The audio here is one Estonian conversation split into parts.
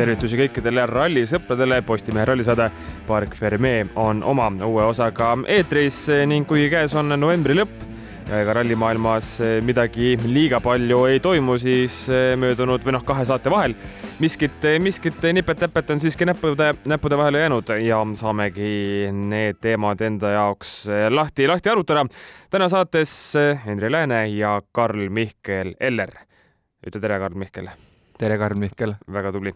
tervitusi kõikidele rallisõpradele, Postimehe rallisaade Park Fermee on oma uue osaga eetris ning kuigi käes on novembri lõpp ja ega rallimaailmas midagi liiga palju ei toimu, siis möödunud või noh, kahe saate vahel miskit, miskit nipet-näpet on siiski näppude, näppude vahele jäänud ja saamegi need teemad enda jaoks lahti, lahti arutada. täna saates Henri Lääne ja Karl-Mihkel Eller. ütle tere, Karl-Mihkel tere, Karl Mihkel! väga tubli.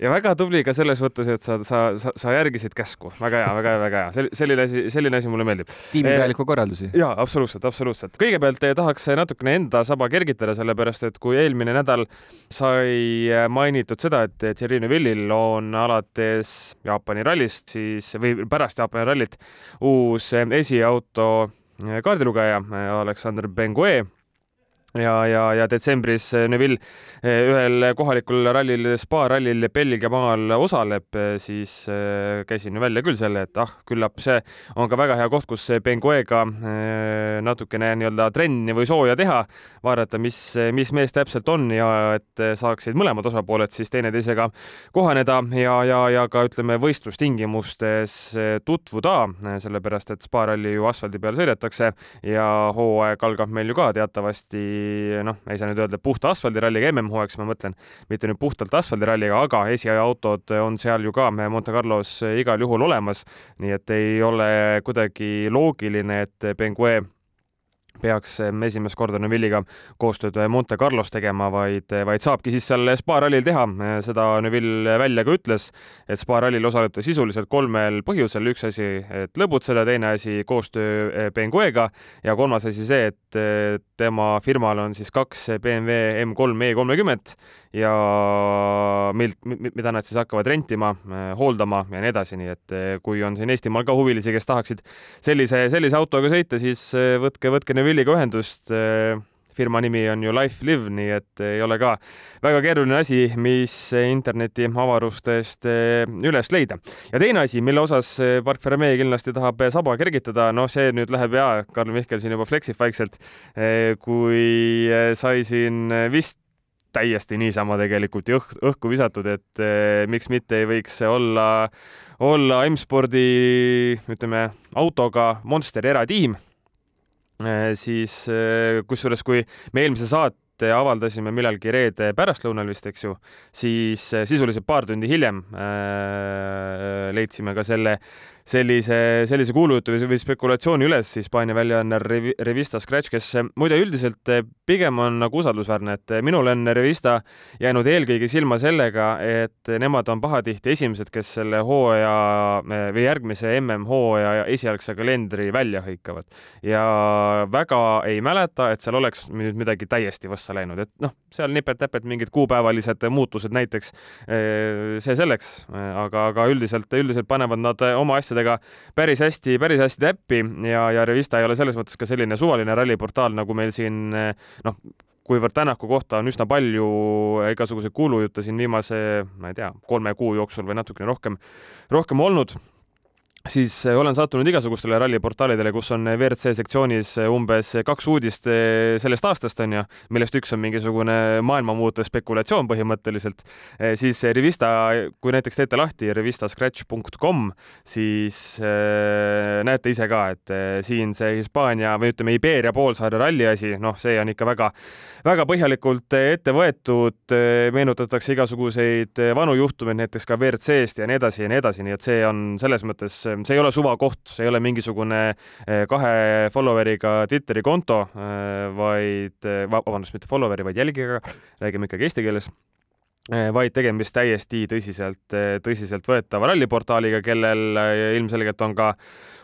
Ja väga tubli ka selles mõttes, et sa, sa, sa, sa järgisid käsku, väga hea, väga hea, väga hea, selline asi, selline asi mulle meeldib. tiimipealiku eh, korraldusi. ja absoluutselt, absoluutselt. kõigepealt eh, tahaks natukene enda saba kergitada, sellepärast et kui eelmine nädal sai mainitud seda, et Thierry Neuvillil on alates Jaapani rallist siis või pärast Jaapani rallit uus esiauto kaardilugeja Aleksander Bengue ja, ja, ja detsembris eh, Neville eh, ühel kohalikul rallil, spa rallil Belgia maal osaleb, eh, siis käisin välja küll selle, et ah, küllap see on ka väga hea koht, kus Benguega natukene nii-öelda trenni või sooja teha, vaadata, mis, mis mees täpselt on ja et saaksid mõlemad osapooled siis teineteisega kohaneda ja, ja, ja ka ütleme võistlustingimustes tutvuda, sellepärast et spa ralli ju asfaldi peal sõidetakse ja hooaeg algab meil ju ka teatavasti noh, ei saa nüüd öelda puhta asfaldiralliga MM-hooaeg, siis ma mõtlen mitte nüüd puhtalt asfaldiralliga, aga esiautod on seal ju ka Monte Carlos igal juhul olemas, nii et ei ole kuidagi loogiline, et Bengue peaks esimest korda Neuvilliga koostööd Monte Carlos tegema, vaid, vaid saabki siis seal Spa rallil teha. seda Neuville välja ka ütles, et Spa rallil osaleb ta sisuliselt kolmel põhjusel. üks asi, et lõbutseda, teine asi koostöö Benguega ja kolmas asi see, et tema firmal on siis kaks BMW M3 E30 ja milt, mida nad siis hakkavad rentima, hooldama ja nii edasi, nii et kui on siin Eestimaal ka huvilisi, kes tahaksid sellise, sellise autoga sõita, siis võtke, võtke Neuville Williga ühendust. Eh, firma nimi on ju Life Live, nii et ei ole ka väga keeruline asi, mis interneti avarustest eh, üles leida. ja teine asi, mille osas Park eh, Fermee kindlasti tahab saba kergitada, noh, see nüüd läheb ja Karl Mihkel siin juba fleksib vaikselt, kui sai siin vist täiesti niisama tegelikult õh õhku visatud, et eh, miks mitte ei võiks olla, olla M-spordi, ütleme, autoga Monster eratiim Äh, siis äh, kusjuures, kui me eelmise saate avaldasime millalgi reede pärastlõunal vist, eks ju, siis äh, sisuliselt paar tundi hiljem äh, leidsime ka selle sellise, sellise kuulujutu või spekulatsiooni üles Hispaania väljaanne Revista Scratch, kes muide üldiselt pigem on nagu usaldusväärne, et minul on Revista jäänud eelkõige silma sellega, et nemad on pahatihti esimesed, kes selle hooaja või järgmise MM-hooaja esialgse kalendri välja hõikavad. Ja väga ei mäleta, et seal oleks nüüd midagi täiesti võssa läinud, et noh, seal nipet-näpet mingid kuupäevalised muutused näiteks, see selleks, aga, aga üldiselt, üldiselt panevad nad oma asja asjadega päris hästi, päris hästi täppi ja, ja Revista ei ole selles mõttes ka selline suvaline ralliportaal, nagu meil siin noh, kuivõrd Tänaku kohta on üsna palju igasuguseid kuulujutte siin viimase, ma ei tea, kolme kuu jooksul või natukene rohkem, rohkem olnud siis eh, olen sattunud igasugustele ralliportaalidele, kus on WRC sektsioonis eh, umbes kaks uudist eh, sellest aastast onju, millest üks on mingisugune maailma muutev spekulatsioon põhimõtteliselt. siis Revista, kui näiteks teete lahti revistascratch.com, siis näete ise ka, et siin see Hispaania või ütleme, Iberia poolsaare ralli asi, noh, see on ikka väga-väga põhjalikult ette võetud. meenutatakse igasuguseid vanu juhtumeid näiteks ka WRC-st ja nii edasi ja nii edasi, nii et see on selles mõttes see ei ole suvakoht, see ei ole mingisugune eh, kahe follower'iga Twitteri konto, eh, vaid, eh, vabandust, mitte follower'i, vaid jälgijaga, räägime ikkagi eesti keeles vaid tegemist täiesti tõsiselt, tõsiseltvõetava ralliportaaliga, kellel ilmselgelt on ka,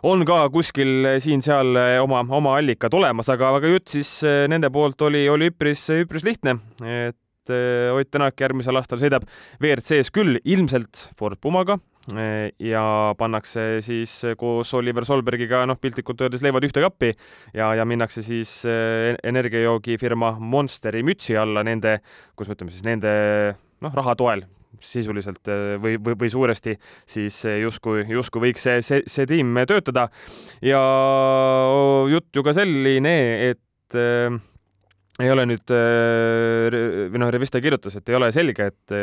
on ka kuskil siin-seal oma, oma allikad olemas, aga, aga jutt siis nende poolt oli, oli üpris, üpris lihtne, et Ott Tänak järgmisel aastal sõidab WRC-s küll ilmselt Ford Pumaga, ja pannakse siis koos Oliver Solbergiga noh, piltlikult öeldes leivad ühte kappi ja, ja minnakse siis eh, energiajoogifirma Monsteri mütsi alla nende, kuidas me ütleme siis nende noh, raha toel sisuliselt eh, või, või, või suuresti, siis justkui, justkui võiks see, see, see tiim töötada. ja jutt ju ka selline, et eh, ei ole nüüd või noh, Revista kirjutas, et ei ole selge, et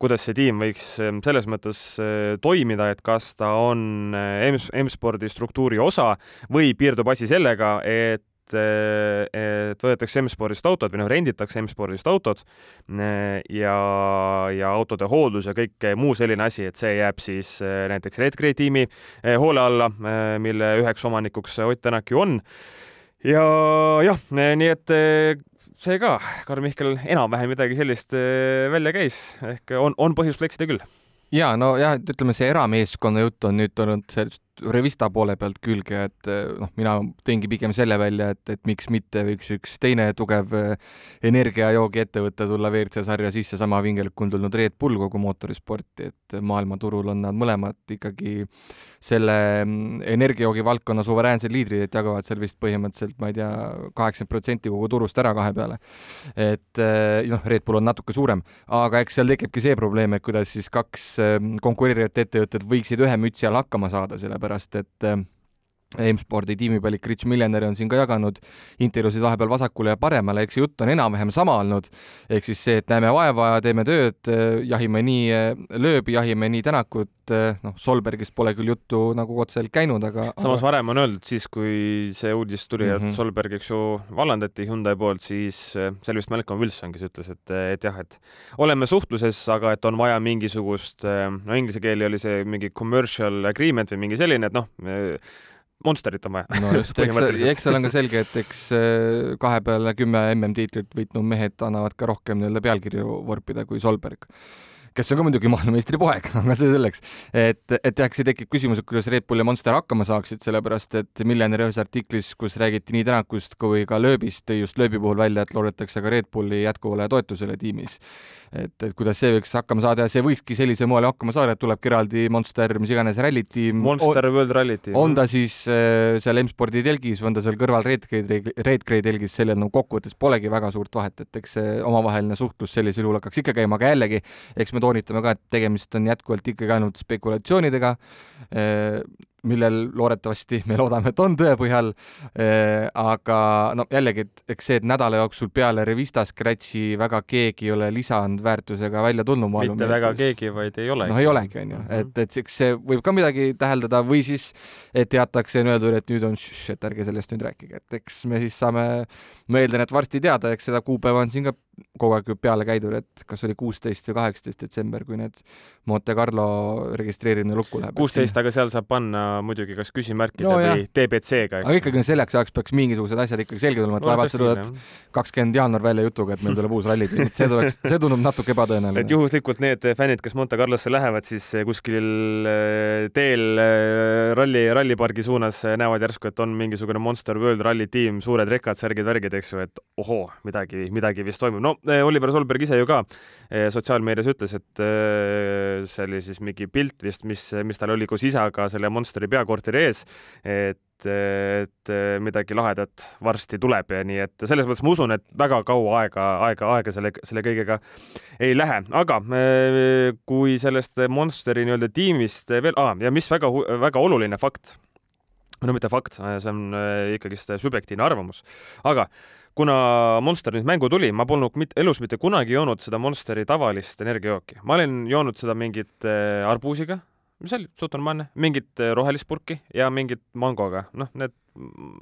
kuidas see tiim võiks selles mõttes toimida, et kas ta on M-spordi struktuuri osa või piirdub asi sellega, et et võetakse M-spordist autod või noh, renditakse M-spordist autod ja, ja autode hooldus ja kõik muu selline asi, et see jääb siis näiteks Redgrade tiimi hoole alla, mille üheks omanikuks Ott Tänak ju on ja jah, nii et see ka, Karl Mihkel enam-vähem midagi sellist välja käis, ehk on, on põhjust fleksida küll. Ja nojah, et ütleme, see erameeskonna jutt on nüüd sellest Revista poole pealt külge, et eh, noh, mina tõingi pigem selle välja, et, et miks mitte võiks üks teine tugev eh, energiajoogiettevõte tulla WRC sarja sisse, sama vingelik on tulnud Red Bull kogu mootorisporti, et maailmaturul on nad mõlemad ikkagi selle mm, energiajoogi valdkonna suveräänsed liidrid, et jagavad seal vist põhimõtteliselt, ma ei tea, kaheksakümmend protsenti kogu turust ära kahe peale. et eh, noh, Red Bull on natuke suurem, aga eks seal tekibki see probleem, et kuidas siis kaks konkureerivat ettevõtet võiksid ühe mütsi all hakkama saada, selle sellepärast et äh, M-spordi tiimipealik Rich Millionaire on siin ka jaganud intervjuusid vahepeal vasakule ja paremale, eks jutt on enam-vähem sama olnud. ehk siis see, et näeme vaeva ja teeme tööd, äh, jahime nii äh, lööbi, jahime nii Tänakut, noh, Solbergist pole küll juttu nagu otseselt käinud, aga samas aga... varem on öeldud siis, kui see uudis tuli mm, -hmm. et mhm. Solberg, eks ju, vallandati Hyundai poolt, siis see oli vist Malcolm Wilson, kes ütles, et, et jah, et oleme suhtluses, aga et on vaja mingisugust, no inglise keeli oli see mingi commercial agreement või mingi selline, et noh, Monsterit on vaja. no just, eks, eks seal on ka selge, et eks äh, kahe peale kümme MM-tiitlit võitnud mehed annavad ka rohkem nii-öelda pealkirju vorpida kui Solberg kes on ka muidugi maailmameistri poeg, aga see selleks. et, et jah, see tekib küsimus, et kuidas Red Bull ja Monster hakkama saaksid, sellepärast et Miljonäri ühes artiklis, kus räägiti nii Tänakust kui ka lööbist, tõi just lööbi puhul välja, et loodetakse ka Red Bulli jätkuvale toetusele tiimis. et, et kuidas see võiks hakkama saada ja see võikski sellisel moel hakkama saada, et tulebki eraldi Monster, mis iganes rallitiim. Monster World Rally Team. on ta siis äh, seal M-spordi telgis või on ta seal kõrval Redgrade, Redgrade telgis, sellel no kokkuvõttes polegi väga suurt vahet, et eks see omavaheline suhtlus sellisel juhul hakkaks ikka käima, aga jällegi, eks me toonitame ka, et tegemist on jätkuvalt ikkagi ainult spekulatsioonidega millel loodetavasti me loodame, et on tõe põhjal äh,. aga no jällegi, et eks see, et nädala jooksul peale Revista Scratchi väga keegi ei ole lisandväärtusega välja tulnud. mitte väga keegi, vaid ei olegi. noh, ei olegi, onju, mhm. et, et eks see võib ka midagi täheldada või siis, et teatakse, on öeldud, et nüüd on šš, et ärge sellest nüüd rääkige, et eks me siis saame, ma eeldan, et varsti teada, eks seda kuupäeva on siin ka kogu aeg peale käidud, et kas oli kuusteist või kaheksateist detsember, kui need Monte Carlo registreerimine lukku läheb. kuusteist, aga seal saab panna muidugi kas küsimärkide no, või DBC-ga. aga ikkagi selleks ajaks peaks mingisugused asjad ikkagi selged olema, et vaevalt sa tuled kakskümmend jaanuar välja jutuga, et meil tuleb uus ralli, see tuleks, see tundub natuke ebatõenäoline. et juhuslikult need fännid, kes Monte Carlosse lähevad, siis kuskil äh, teel äh, ralli, rallipargi suunas näevad järsku, et on mingisugune Monster World Rally tiim, suured rekad, särgid, värgid, eks ju, et ohoo, midagi, midagi vist toimub. no Oliver Solberg ise ju ka sotsiaalmeedias ütles, et see oli siis mingi pilt vist, mis, mis tal oli koos isaga selle Monsteri peakorteri ees, et, et midagi lahedat varsti tuleb ja nii et selles mõttes ma usun, et väga kaua aega, aega, aega selle, selle kõigega ei lähe, aga kui sellest Monsteri nii-öelda tiimist veel ah,, ja mis väga, väga oluline fakt, no mitte fakt, see on ikkagist subjektiivne arvamus, aga kuna Monster nüüd mängu tuli, ma polnud mit, elus mitte kunagi joonud seda Monsteri tavalist energiajooki. ma olen joonud seda mingit äh, arbuusiga, mis oli suht normaalne, mingit äh, rohelist purki ja mingit mangoga, noh, need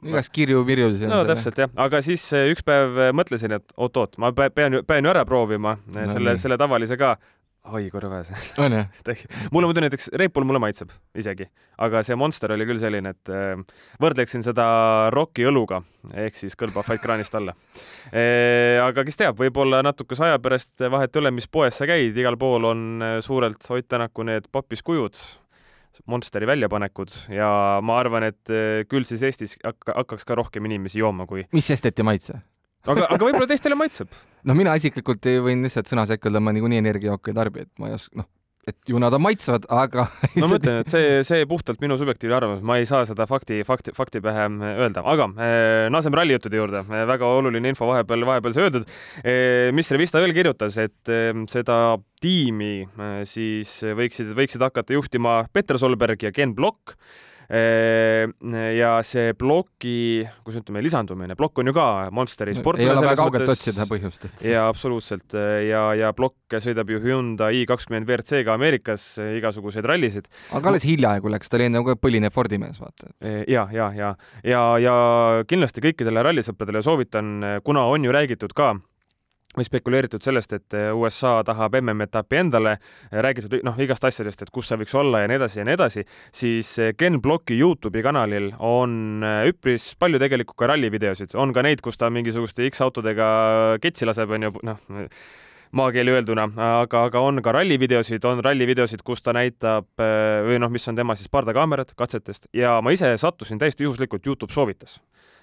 igast kirju-virju. no täpselt jah, aga siis äh, üks päev äh, mõtlesin, et oot-oot, ma pean, pean ju ära proovima no, selle, selle tavalise ka oi, väes. on jah? mulle muidu näiteks Red Bull mulle maitseb isegi, aga see Monster oli küll selline, et äh, võrdleksin seda Rocki õluga ehk siis kõlbab vaid kraanist alla e,. aga kes teab, võib-olla natukese aja pärast vahet ei ole, mis poes sa käid, igal pool on äh, suurelt Ott Tänaku need papiskujud, Monsteri väljapanekud ja ma arvan, et küll siis Eestis hakkaks ka rohkem inimesi jooma, kui. mis sest, et ei maitse? Aga, aga võib-olla teistele maitseb. noh, mina isiklikult võin lihtsalt sõna sekka öelda, ma niikuinii energiajooke ei tarbi, et ma ei oska, noh, et ju nad on maitsvad, aga no ma ütlen, et see, see puhtalt minu subjektiivne arvamus, ma ei saa seda fakti, fakti, fakti pähe öelda, aga eh, naaseme rallijuttude juurde eh,. väga oluline info vahepeal, vahepeal sai öeldud eh,. mis Revista veel kirjutas, et eh, seda tiimi eh, siis võiksid, võiksid hakata juhtima Peter Solberg ja Ken Block ja see ploki, kuidas ütleme, lisandumine, plokk on ju ka Monsteri sportlane. ei ole väga kaugelt otsida põhjust, et. jaa, absoluutselt ja, ja plokk sõidab ju Hyundai i kakskümmend WRC-ga Ameerikas igasuguseid rallisid. aga alles hiljaaegu läks, ta oli enne ka põline Fordi mees, vaata. ja, ja, ja, ja, ja kindlasti kõikidele rallisõpradele soovitan, kuna on ju räägitud ka või spekuleeritud sellest, et eh, USA tahab MM-etappi endale, eh, räägitud noh, igast asjadest, et kus see võiks olla ja nii edasi ja nii edasi, siis eh, Ken Blocki Youtube'i kanalil on üpris palju tegelikult ka rallivideosid, on ka neid, kus ta mingisuguste X-autodega ketsi laseb, onju, noh maakeeli öelduna, aga, aga on ka rallivideosid, on rallivideosid, kus ta näitab või noh, mis on tema siis pardakaamerad katsetest. Ja ma ise sattusin täiesti juhuslikult, Youtube soovitas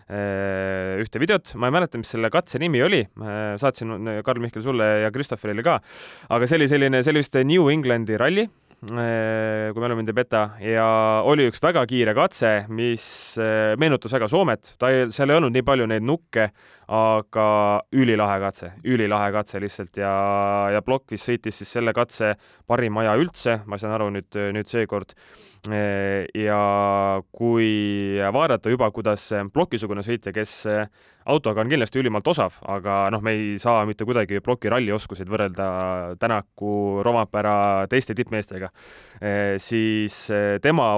ühte videot, ma ei mäleta, mis selle katse nimi oli, saatsin äh, Karl Mihkel sulle ja Christopherile ka, aga see oli selline, see oli vist New Englandi ralli, äh, kui mälu mind ei peta, ja oli üks väga kiire katse, mis meenutas väga Soomet, ta ei, seal ei olnud nii palju neid nukke, aga ülilahe katse, ülilahe katse lihtsalt ja, ja Blockvis sõitis siis selle katse parim aja üldse, ma saan aru nüüd, nüüd seekord. ja kui vaadata juba, kuidas plokisugune sõitja, kes autoga on kindlasti ülimalt osav, aga noh, me ei saa mitte kuidagi ploki rallioskuseid võrrelda Tänaku, Romapära teiste tippmeestega, siis tema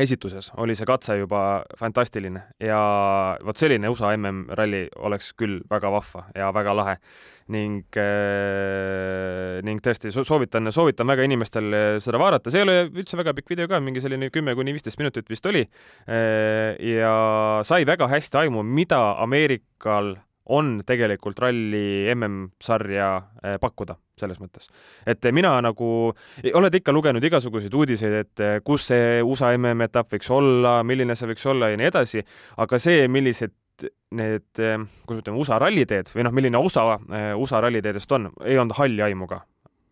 esituses oli see katse juba fantastiline ja vot selline USA MM-ralli oleks küll väga vahva ja väga lahe ning äh,, ning tõesti soovitan, soovitan väga inimestel seda vaadata, see ei ole üldse väga pikk video ka, mingi selline kümme kuni viisteist minutit vist oli äh,. ja sai väga hästi aimu, mida Ameerikal on tegelikult ralli MM-sarja äh, pakkuda selles mõttes. et mina nagu, oled ikka lugenud igasuguseid uudiseid, et eh, kus see USA MM-etapp võiks olla, milline see võiks olla ja nii edasi, aga see, millised need, eh, kuidas ütleme, USA ralliteed või noh, milline osa eh, USA ralliteedest on, ei olnud halli aimu ka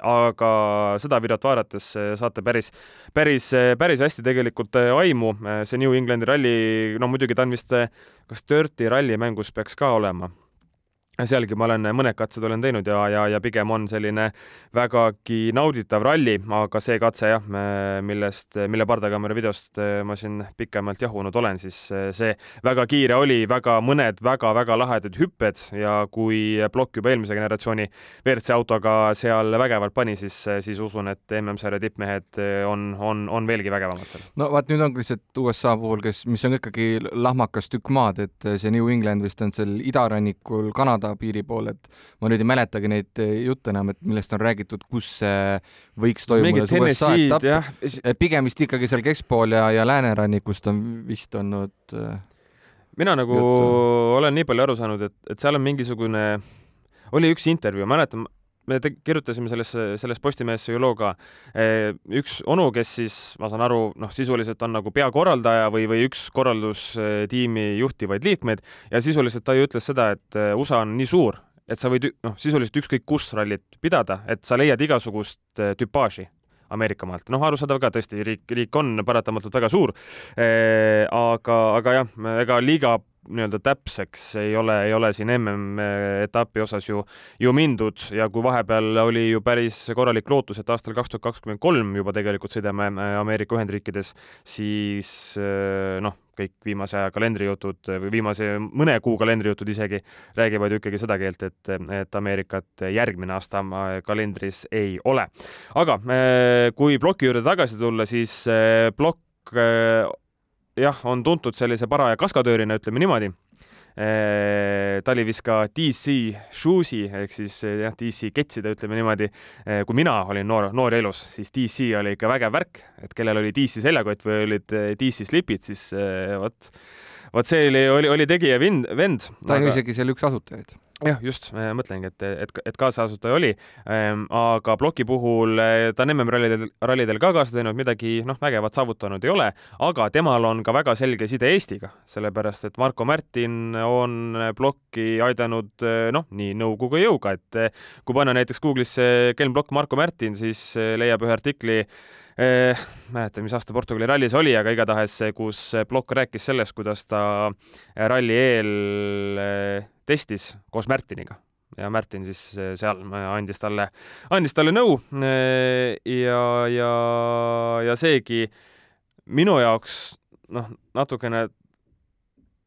aga seda videot vaadates saate päris, päris, päris hästi tegelikult aimu. see New Englandi ralli, no muidugi ta on vist, kas Dirty ralli mängus peaks ka olema sealgi ma olen mõned katsed olen teinud ja, ja, ja pigem on selline vägagi nauditav ralli, aga see katse jah, millest, mille pardakaamera videost eh, ma siin pikemalt jahunud olen, siis eh, see väga kiire oli, väga mõned väga-väga lahedad hüpped ja kui plokk juba eelmise generatsiooni WRC autoga seal vägevalt pani, siis, siis usun, et MM-sarja tippmehed eh, on, on, on veelgi vägevamad seal. no vaat nüüd ongi lihtsalt USA puhul, kes, mis on ikkagi lahmakas tükk maad, et see New England vist on seal idarannikul Kanada Kanada piiri pool, et ma nüüd ei mäletagi neid eh, jutte enam, et millest on räägitud, kus see võiks toimuda. USA etapp, pigem vist ikkagi seal keskpool ja, ja läänerannikust on vist olnud äh, mina nagu juttu. olen nii palju aru saanud, et, et seal on mingisugune, oli üks intervjuu, mäletan, me kirjutasime sellesse, selles Postimehesse ju loo ka. Eh, üks onu, kes siis, ma saan aru, noh, sisuliselt on nagu peakorraldaja või, või üks korraldustiimi juhtivaid liikmeid ja sisuliselt ta ju ütles seda, et eh, USA on nii suur, et sa võid noh, sisuliselt ükskõik kus rallit pidada, et sa leiad igasugust eh, tüpaaži Ameerika maalt. noh, arusaadav ka tõesti, riik, riik on paratamatult väga suur. aga, aga jah, ega liiga nii-öelda täpseks ei ole, ei ole siin MM-etapi osas ju, ju mindud ja kui vahepeal oli ju päris korralik lootus, et aastal kaks tuhat kakskümmend kolm juba tegelikult sõidame äh, Ameerika Ühendriikides, siis äh, noh, kõik viimase aja kalendrijutud või viimase mõne kuu kalendrijutud isegi räägivad ju ikkagi seda keelt, et, et Ameerikat järgmine aasta äh, kalendris ei ole. aga kui ploki juurde tagasi tulla, siis plokk jah, on tuntud sellise paraja kaskadöörina, ütleme niimoodi. ta oli vist ka DC Shoes'i ehk siis jah, DC ketside, ütleme niimoodi. kui mina olin noor, noor elus, siis DC oli ikka vägev värk, et kellel oli DC seljakott või olid DC slipid, siis vot, vot see oli, oli, oli tegija vend, vend. ta on aga... isegi seal üks asutajaid jah, just, mõtlengi, et, et, et kaasasutaja oli ähm,, aga ploki puhul eh, ta on MM-rallidel, rallidel ka kaasa teinud, midagi noh, vägevat saavutanud ei ole, aga temal on ka väga selge side Eestiga, sellepärast et Marko Märtin on plokki aidanud eh, noh, nii nõukogu jõuga, et eh, kui panna näiteks Google'isse Kelm Plokk Marko Märtin, siis leiab ühe artikli eh,, mäleta, mis aasta Portugali ralli see oli, aga igatahes, kus Plokk rääkis sellest, kuidas ta ralli eel eh, testis koos Märtiniga. Ja Märtin siis eh, seal andis talle, andis talle nõu eh, ja, ja, ja seegi minu jaoks noh, natukene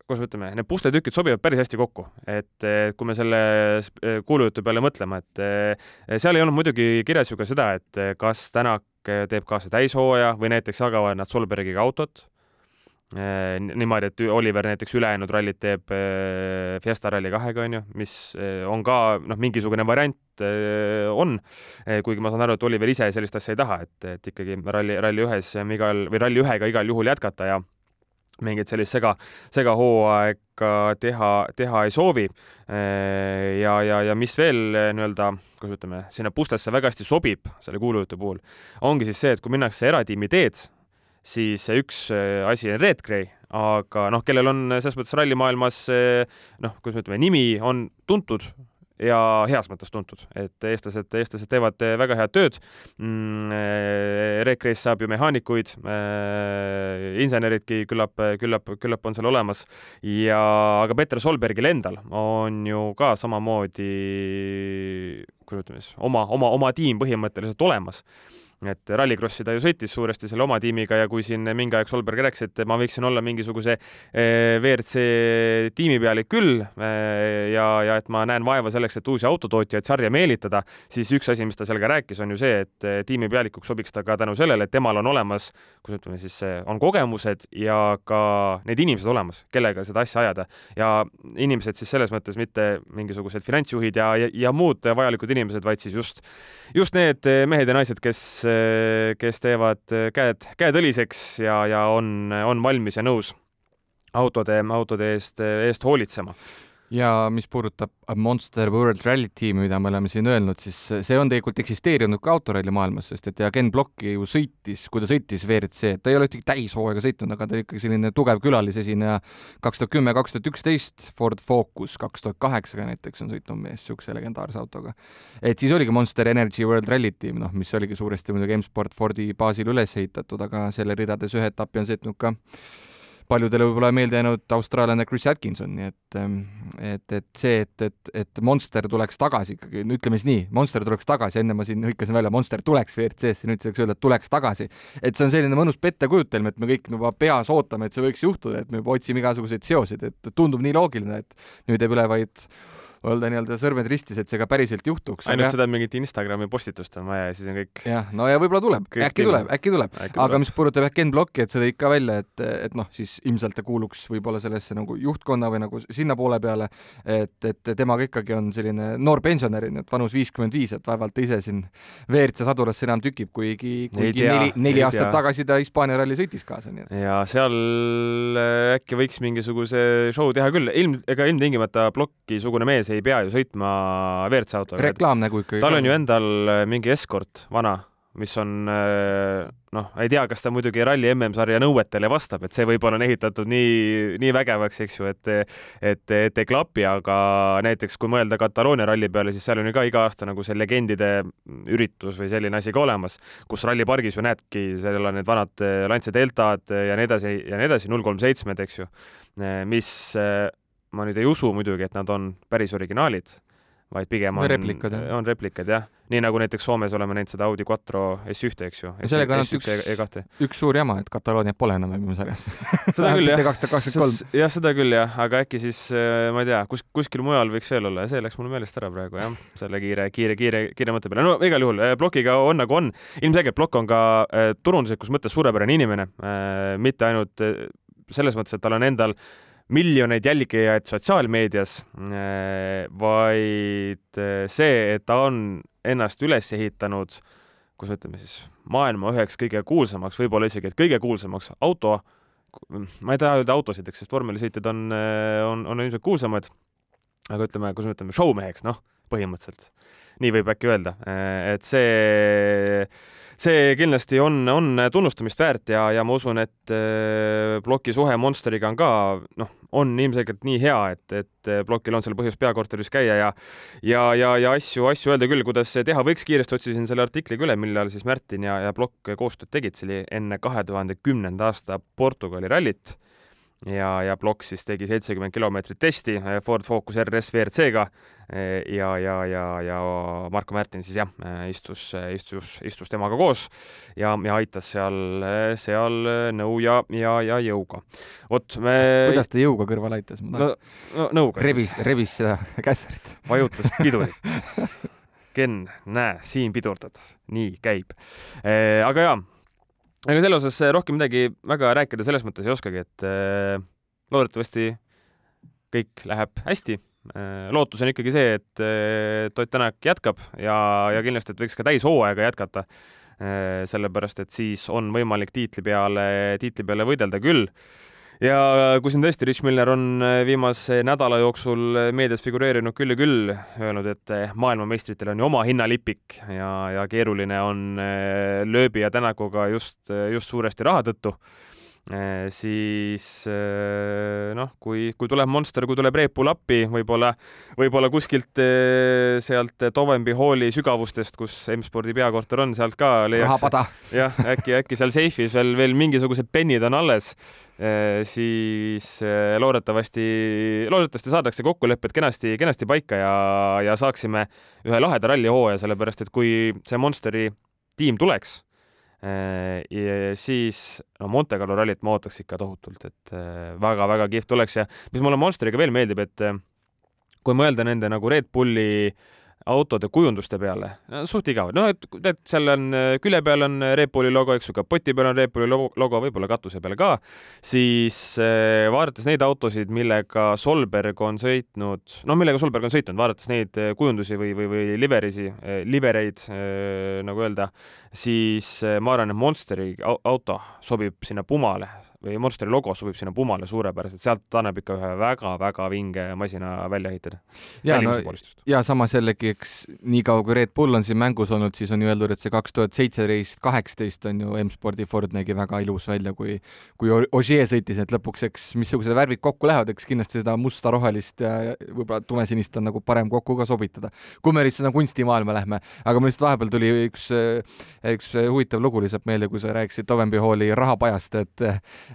kuidas me ütleme, need pusletükid sobivad päris hästi kokku, et kui me selle kuulujutu peale mõtleme, et seal ei olnud muidugi kirjas ju ka seda, et kas Tänak teeb kaasa täishooaja või näiteks jagavad nad Solbergiga autot niimoodi, et Oliver näiteks ülejäänud rallit teeb äh, Fiesta Rally kahega, on ju, mis äh, on ka noh, mingisugune variant on, kuigi ma saan aru, et Oliver ise sellist asja ei taha, et, et ikkagi ralli, ralli ühes igal või ralli ühega igal juhul jätkata ja mingit sellist sega, segahooaega teha, teha ei soovi. ja, ja, ja mis veel nii-öelda, kuidas ütleme, sinna pustesse väga hästi sobib selle kuulujutu puhul, ongi siis see, et kui minnakse eratiimi teed siis üks äh, asi on Red Gray, aga noh, kellel on selles mõttes rallimaailmas noh, kuidas me ütleme, nimi on tuntud ja heas mõttes tuntud, et eestlased, eestlased teevad väga head tööd mm,. Äh, Gray's saab ju mehaanikuid äh,, inseneridki küllap, küllap, küllap on seal olemas ja, aga Peter Solbergil endal on ju ka samamoodi, kuidas ütleme siis, oma, oma, oma tiim põhimõtteliselt olemas et Rallycrossi ta ju sõitis suuresti selle oma tiimiga ja kui siin mingi aeg Solberg rääkis, et ma võiksin olla mingisuguse eh, WRC tiimipealik küll eh, ja, ja et ma näen vaeva selleks, et uusi autotootjaid sarja meelitada, siis üks asi, mis ta seal ka rääkis, on ju see, et eh, tiimipealikuks sobiks ta ka tänu sellele, et temal on olemas, kuidas ütleme siis, on kogemused ja ka need inimesed olemas, kellega seda asja ajada. Ja inimesed siis selles mõttes mitte mingisugused finantsjuhid ja, ja, ja muud vajalikud inimesed, vaid siis just, just need mehed ja naised, kes kes teevad käed, käed õliseks ja, ja on, on valmis ja nõus autode, autode eest, eest hoolitsema ja mis puudutab Monster World Rally tiimi, mida me oleme siin öelnud, siis see on tegelikult eksisteerinud ka autoralli maailmas, sest et ja Ken Block ju sõitis, kui ta sõitis WRC, ta ei ole ühtegi täishooaega sõitnud, aga ta oli ikkagi selline tugev külalisesineja. kaks tuhat kümme, kaks tuhat üksteist Ford Focus, kaks tuhat kaheksa näiteks on sõitnud mees niisuguse legendaarse autoga. et siis oligi Monster Energy World Rally tiim, noh, mis oligi suuresti muidugi M-Sport Fordi baasil üles ehitatud, aga selle ridades ühe etapi on sõitnud ka paljudele võib-olla meelde jäänud austraallane Chris Atkinson, nii et, ähm, et, et see, et, et, et Monster tuleks tagasi ikkagi, no ütleme siis nii, Monster tuleks tagasi, enne ma siin hõikasin välja, Monster tuleks WRC-sse, nüüd saaks öelda, et tuleks tagasi. et see on selline mõnus pettekujutelm, et me kõik juba peas ootame, et see võiks juhtuda, et me juba otsime igasuguseid seoseid, et tundub nii loogiline, et nüüd jääb üle vaid olla nii-öelda sõrmed ristis, et see ka päriselt juhtuks. ainult seda mingit Instagrami postitust on vaja ja siis on kõik. jah, no ja võib-olla tuleb, äkki tuleb, äkki tuleb, aga mis puudutab jah Ken Blocki, et sa tõid ka välja, et, et noh, siis ilmselt ta kuuluks võib-olla sellesse nagu juhtkonna või nagu sinna poole peale, et, et temaga ikkagi on selline noor pensionär, nii et vanus viiskümmend viis, et vaevalt ta ise siin WRC sadulasse enam tükib, kuigi, kuigi tea, neli, neli aastat tea. tagasi ta Hispaania ralli sõitis kaasa, nii et. ja seal äh, äkki võiks mingisuguse show teha küll, ilm, ega ilmtingimata Blocki-sugune mees ei pea ju sõitma WRC autoga. reklaamnägu ikkagi. tal on ju endal äh, mingi Escort vana, mis on äh, noh, ei tea, kas ta muidugi ralli MM-sarja nõuetele vastab, et see võib-olla on ehitatud nii, nii vägevaks, eks ju, et et, et ei klapi, aga näiteks kui mõelda Kataloonia ralli peale, siis seal on ju ka iga aasta nagu see legendide üritus või selline asi ka olemas, kus rallipargis ju näedki, seal on need vanad äh, Lancia Deltad ja nii edasi ja nii edasi, null kolm seitsmed, eks ju, mis ma nüüd ei usu muidugi, et nad on päris originaalid, vaid pigem on replikad, on replikad jah, nii nagu näiteks Soomes oleme näinud seda Audi Quattro S1-te, eks ju. ja sellega on üks, e üks suur jama, et Katalooniat pole enam MM-sarjas seda küll jah, jah, seda küll jah, aga äkki siis äh, ma ei tea, kus, kuskil mujal võiks veel olla. Ja see läks mul meelest ära praegu jah, selle kiire, kiire, kiire, kiire mõtte peale. no igal juhul Blokiga äh, on nagu on, ilmselgelt Blok on ka äh, turunduslikus mõttes suurepärane inimene, mitte ainult selles mõttes, et tal on endal miljoneid jälgijaid sotsiaalmeedias, vaid äh, see, et ta on ennast üles ehitanud, kus ütleme siis, maailma üheks kõige kuulsamaks, võib-olla isegi, et kõige kuulsamaks auto, ma ei taha öelda autosid, eks, sest vormelisõitjad on, äh, on, on ilmselt kuulsamad, aga ütleme, kuidas me ütleme, showmeheks, noh, põhimõtteliselt. nii võib äkki öelda, et see see kindlasti on, on tunnustamist väärt ja, ja ma usun, et ploki suhe Monsteriga on ka noh, on ilmselgelt nii hea, et, et plokil on seal põhjust peakorteris käia ja ja, ja, ja asju, asju öelda küll, kuidas teha võiks. kiiresti otsisin selle artikli ka üle, millal siis Märtin ja, ja plokk koostööd tegid, see oli enne kahe tuhande kümnenda aasta Portugali rallit ja, ja plokk siis tegi seitsekümmend kilomeetrit testi Ford Focus RS WRC-ga ja, ja, ja, ja Marko Märtin siis jah, istus, istus, istus temaga koos ja, ja aitas seal, seal nõu ja, ja, ja jõuga. vot me. kuidas ta jõuga kõrval aitas? no, no nõuga. revis, revis seda kässarit. vajutas pidurit Ken, näe, siin pidurdad, nii käib. aga jaa aga selle osas eh, rohkem midagi väga rääkida selles mõttes ei oskagi, et äh, loodetavasti kõik läheb hästi äh,. lootus on ikkagi see, et äh, Toit Tänak jätkab ja, ja kindlasti, et võiks ka täishooaega jätkata äh,. sellepärast, et siis on võimalik tiitli peale, tiitli peale võidelda küll ja kui siin tõesti Rich Miller on äh, viimase nädala jooksul äh, meedias figureerinud küll ja küll, öelnud, et äh, maailmameistritel on ju oma hinnalipik ja, ja keeruline on lööbi ja tänakuga just, just suuresti raha tõttu siis eh, noh, kui, kui tuleb Monster, kui tuleb Red Bull appi, võib-olla, võib-olla kuskilt eh, sealt Tovenby Halli sügavustest, kus M-spordi peakorter on, sealt ka leiaks. jah, äkki, äkki seal seifis veel, veel mingisugused pennid on alles, siis loodetavasti, loodetavasti saadakse kokkulepped kenasti, kenasti paika ja, ja saaksime ühe laheda rallihooaja, sellepärast et kui see Monsteri tiim tuleks Äh, ja siis no Monte Carlo rallit ma ootaks ikka tohutult, et väga-väga äh, kihvt oleks ja mis mulle Monsteriga veel meeldib, et äh, kui mõelda nende nagu Red Bulli autode kujunduste peale, suht igavad, noh, et tead, seal on külje peal on Red Bulli logo, eks ju, kapoti peal on Red Bulli logo, võib-olla katuse peal ka, siis eh, vaadates neid autosid, millega Solberg on sõitnud, no millega Solberg on sõitnud, vaadates neid kujundusi või, või, või liverisi, livereid nagu öelda, siis ma arvan, et Monsteri auto sobib sinna Pumale või Monsteri logo sobib sinna Pumale suurepäraselt, sealt annab ikka ühe väga-väga vinge masina välja ehitada. ja no ja samas jällegi, eks niikaua kui Red Bull on siin mängus olnud, siis on ju öeldud, et see kaks tuhat seitseteist, kaheksateist on ju M-spordi Ford nägi väga ilus välja, kui kui Ogier sõitis, et lõpuks, eks missugused värvid kokku lähevad, eks kindlasti seda musta, rohelist ja võib-olla tumesinist on nagu parem kokku ka sobitada. kui me nüüd sinna kunstimaailma lähme, aga mul lihtsalt vahepeal tuli üks, üks huvitav lugu lihtsalt meelde, kui sa rääkisid Tovenby Halli rahapajast, et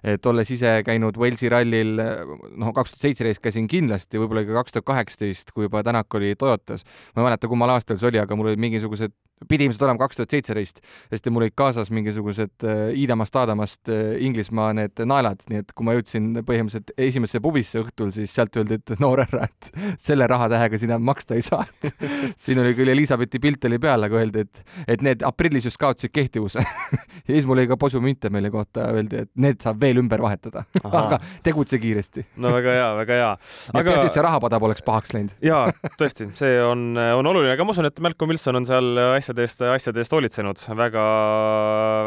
et olles ise käinud Walesi rallil, noh, kaks tuhat seitseteist käisin kindlasti, võib-olla ka kaks tuhat kaheksateist, kui juba Tänak oli Toyotas. ma ei mäleta, kummal aastal see oli, aga mul olid mingisugused pidi ilmselt olema kaks tuhat seitseteist, sest mul olid kaasas mingisugused äh, Iidamast, Aadamast äh, Inglismaa need naelad, nii et kui ma jõudsin põhimõtteliselt esimesse pubisse õhtul, siis sealt öeldi, et noor härra, et selle rahatähega sina maksta ei saa. siin oli küll Elizabethi pilt oli peal, aga öeldi, et, et need aprillis just kaotasid kehtivuse ja siis mul oli ka posumünte meile kohta, öeldi, et need saab veel ümber vahetada aga tegutse kiiresti. no väga hea, väga hea. aga peaasi, et see rahapada poleks pahaks läinud. jaa, tõesti, see on, on oluline, aga ma usun, et Malcolm Wilson on seal asja asjade eest, asjade eest hoolitsenud väga,,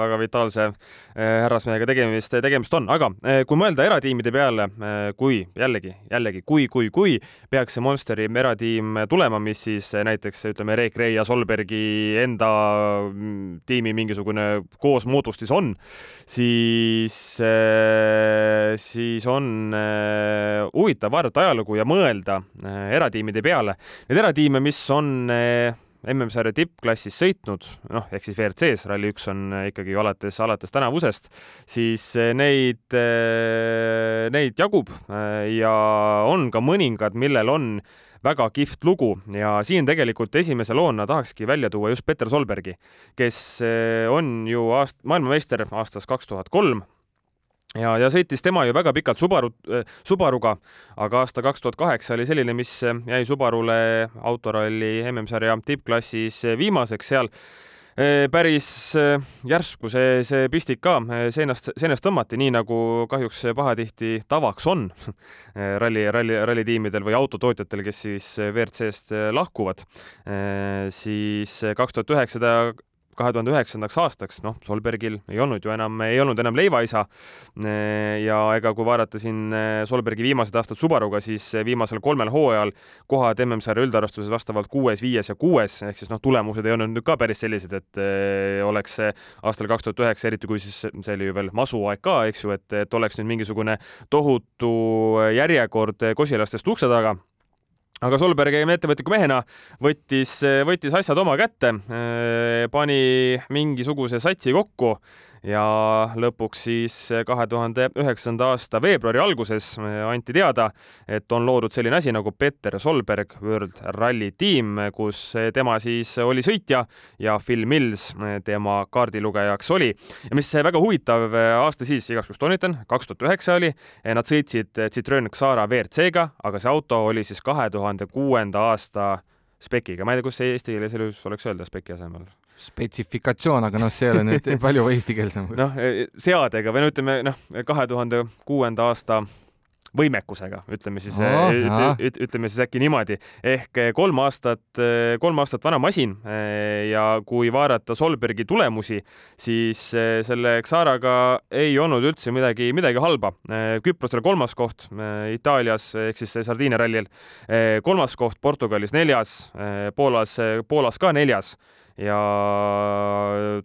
väga-väga vitaalse eh, härrasmehega tegemist, tegemist on, aga eh, kui mõelda eratiimide peale, eh, kui jällegi, jällegi, kui, kui, kui peaks see Monsteri eratiim tulema, mis siis näiteks ütleme, Reek Rei ja Solbergi enda mm, tiimi mingisugune koosmoodustis on, siis, siis on huvitav vaadata ajalugu ja mõelda eratiimide peale. Need eratiime, mis on MM-sarja tippklassis sõitnud, noh, ehk siis WRC-s, Rally1 on ikkagi alates, alates tänavusest, siis eh, neid, eh, neid jagub ja on ka mõningad, millel on väga kihvt lugu. Ja siin tegelikult esimese loona tahakski välja tuua just Peter Solbergi, kes on ju aast-, maailmameister aastast kaks tuhat kolm ja, ja sõitis tema ju väga pikalt Subaru, äh, Subaruga, aga aasta kaks tuhat kaheksa oli selline, mis äh, jäi Subarule autoralli MM-sarja tippklassis äh, viimaseks seal päris järsku see, see pistik ka seinast, seinast tõmmati, nii nagu kahjuks pahatihti tavaks on ralli, ralli, rallitiimidel või autotootjatel, kes siis WRC-st lahkuvad. siis kaks tuhat üheksa kahe tuhande üheksandaks aastaks, noh, Solbergil ei olnud ju enam, ei olnud enam leivaisa. ja ega kui vaadata siin eh, Solbergi viimased aastad Subaruga, siis viimasel kolmel hooajal kohad MM-sarja üldarvestuses vastavalt kuues, viies ja kuues, ehk siis noh, tulemused ei olnud nüüd ka päris sellised, et eh, oleks aastal kaks tuhat üheksa, eriti kui siis see oli ju veel masuaeg ka, eks ju, et, et oleks nüüd mingisugune tohutu järjekord kosilastest ukse taga aga Solberg ettevõtliku mehena võttis, võttis asjad oma kätte, pani mingisuguse satsi kokku ja lõpuks siis kahe tuhande üheksanda aasta veebruari alguses anti teada, et on loodud selline asi nagu Peter Solberg World Rally Team, kus tema siis oli sõitja ja Phil Mills tema kaardilugejaks oli. ja mis väga huvitav aasta siis, igaks juhuks toonitan, kaks tuhat üheksa oli, nad sõitsid Citroen Xara WRC-ga, aga see auto oli siis kahe tuhande kuuenda aasta spekiga, ma ei tea, kus see eesti keeles elus oleks öelda speki asemel spetsifikatsioon, aga noh, see ei ole nüüd palju eestikeelsem. noh, seadega või no ütleme noh, kahe tuhande kuuenda aasta võimekusega, ütleme siis oh,, üt, ütleme siis äkki niimoodi, ehk eh, kolm aastat, eh, kolm aastat vana masin ja kui vaadata Solbergi tulemusi, siis selle Xaraga ei olnud üldse midagi, midagi halba. Küprosel kolmas koht, Itaalias ehk siis Sardiinia rallil kolmas koht, Portugalis neljas, Poolas, Poolas ka neljas. Ja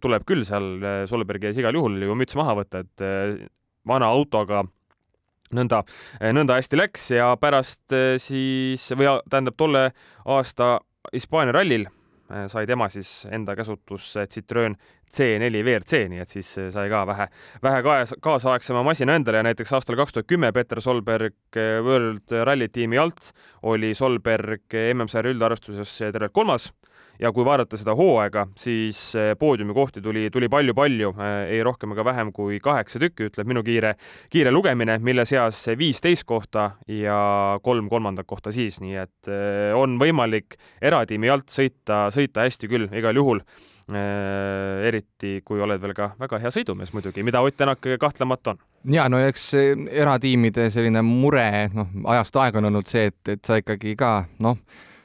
tuleb küll seal Solbergi ees igal juhul ju müts maha võtta, et vana autoga nõnda, nõnda hästi läks ja pärast eh, siis või tähendab tolle aasta Hispaania rallil eh, sai tema siis enda käsutusse Citroen C4 WRC, nii et siis eh, sai ka vähe, vähe kaas, kaasaegsema masina endale ja näiteks aastal kaks tuhat kümme Peter Solberg World Rally tiimi alt oli Solberg MM-sarja üldarvestuses tervelt kolmas ja kui vaadata seda hooaega, siis eh, poodiumikohti tuli, tuli palju-palju, eh, ei rohkem ega vähem kui kaheksa tükki, ütleb minu kiire, kiire lugemine, mille seas viisteist kohta ja kolm kolmandat kohta siis, nii et eh, on võimalik eratiimi alt sõita, sõita hästi küll igal juhul eriti kui oled veel ka väga hea sõidumees muidugi, mida Ott Tänak kahtlemata on. ja no eks eratiimide selline mure, noh, ajast aega on olnud see, et, et sa ikkagi ka noh,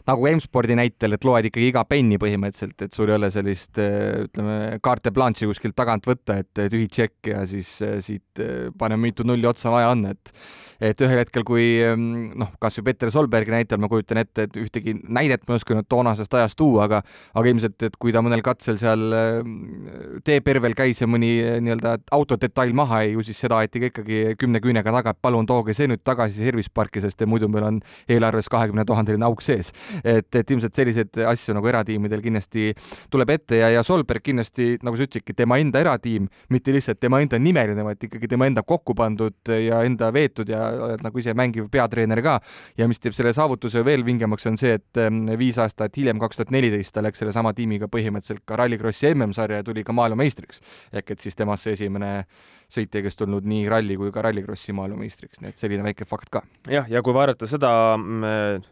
nagu M-spordi näitel, et loed ikkagi iga penni põhimõtteliselt, et sul ei ole sellist ütleme, carte blanche'i kuskilt tagant võtta, et tühi tšekk ja siis siit paneme mitu nulli otsa vaja on, et et ühel hetkel, kui noh, kas või Peter Solbergi näitel ma kujutan ette, et ühtegi näidet ma ei oska nüüd toonasest ajast tuua, aga aga ilmselt, et kui ta mõnel katsel seal teepervel käis ja mõni nii-öelda autodetail maha jäi, ju siis seda aeti ka ikkagi kümne küünega taga, et palun tooge see nüüd tagasi service parki, sest muidu meil on eelarves kahekümne tuhandeline auk sees et, et ilmselt selliseid asju nagu eratiimidel kindlasti tuleb ette ja, ja Solberg kindlasti, nagu sa ütlesidki, tema enda eratiim, mitte lihtsalt tema enda nimeline, vaid ikkagi tema enda kokku pandud ja enda veetud ja oled nagu ise mängiv peatreener ka. ja mis teeb selle saavutuse veel vingemaks, on see, et ähm, viis aastat hiljem, kaks tuhat neliteist, ta läks sellesama tiimiga põhimõtteliselt ka Rallycrossi MM-sarja ja tuli ka maailmameistriks. ehk et siis temast see esimene sõitja, kes tulnud nii ralli kui ka rallikrossi maailmameistriks, nii et selline väike fakt ka. jah, ja kui vaadata seda mm,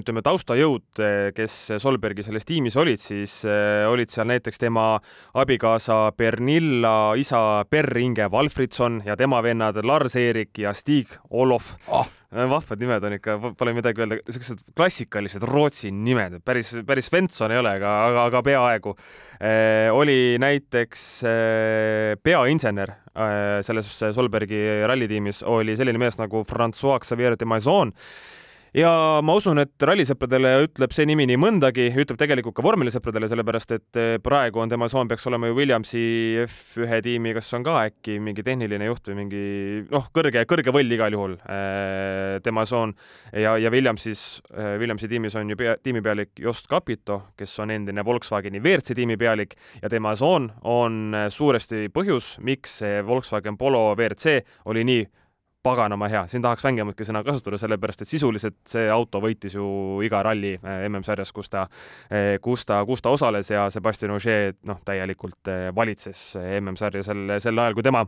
ütleme taustajõud, kes Solbergi selles tiimis olid, siis eh, olid seal näiteks tema abikaasa Pernilla isa Per-Inge Valfridson ja tema vennad Lars-Erik ja Stig Olof oh vahvad nimed on ikka, pole midagi öelda, siuksed klassikalised Rootsi nimed, päris, päris Svensson ei ole, aga, aga, aga peaaegu. Eh,. oli näiteks eh, peainsener eh, selles Solbergi rallitiimis oli selline mees nagu Francois Xavier de Maison ja ma usun, et rallisõpradele ütleb see nimi nii mõndagi, ütleb tegelikult ka vormelisõpradele, sellepärast et eh, praegu on tema soon peaks olema ju Williamsi F1 tiimi, kas on ka äkki mingi tehniline juht või mingi noh, kõrge, kõrge võll igal juhul eh, tema soon. Ja, ja Williamsis, eh, Williamsi tiimis on ju pea, tiimipealik Jost Capito, kes on endine Volkswageni WRC tiimi pealik ja tema soon on suuresti põhjus, miks see Volkswagen Polo WRC oli nii paganama hea, siin tahaks vängematki sõna kasutada, sellepärast et sisuliselt see auto võitis ju iga ralli eh, MM-sarjas, kus ta, eh, kus ta, kus ta osales ja Sebastian Ogier noh, täielikult eh, valitses MM-sarja sel, sel ajal, kui tema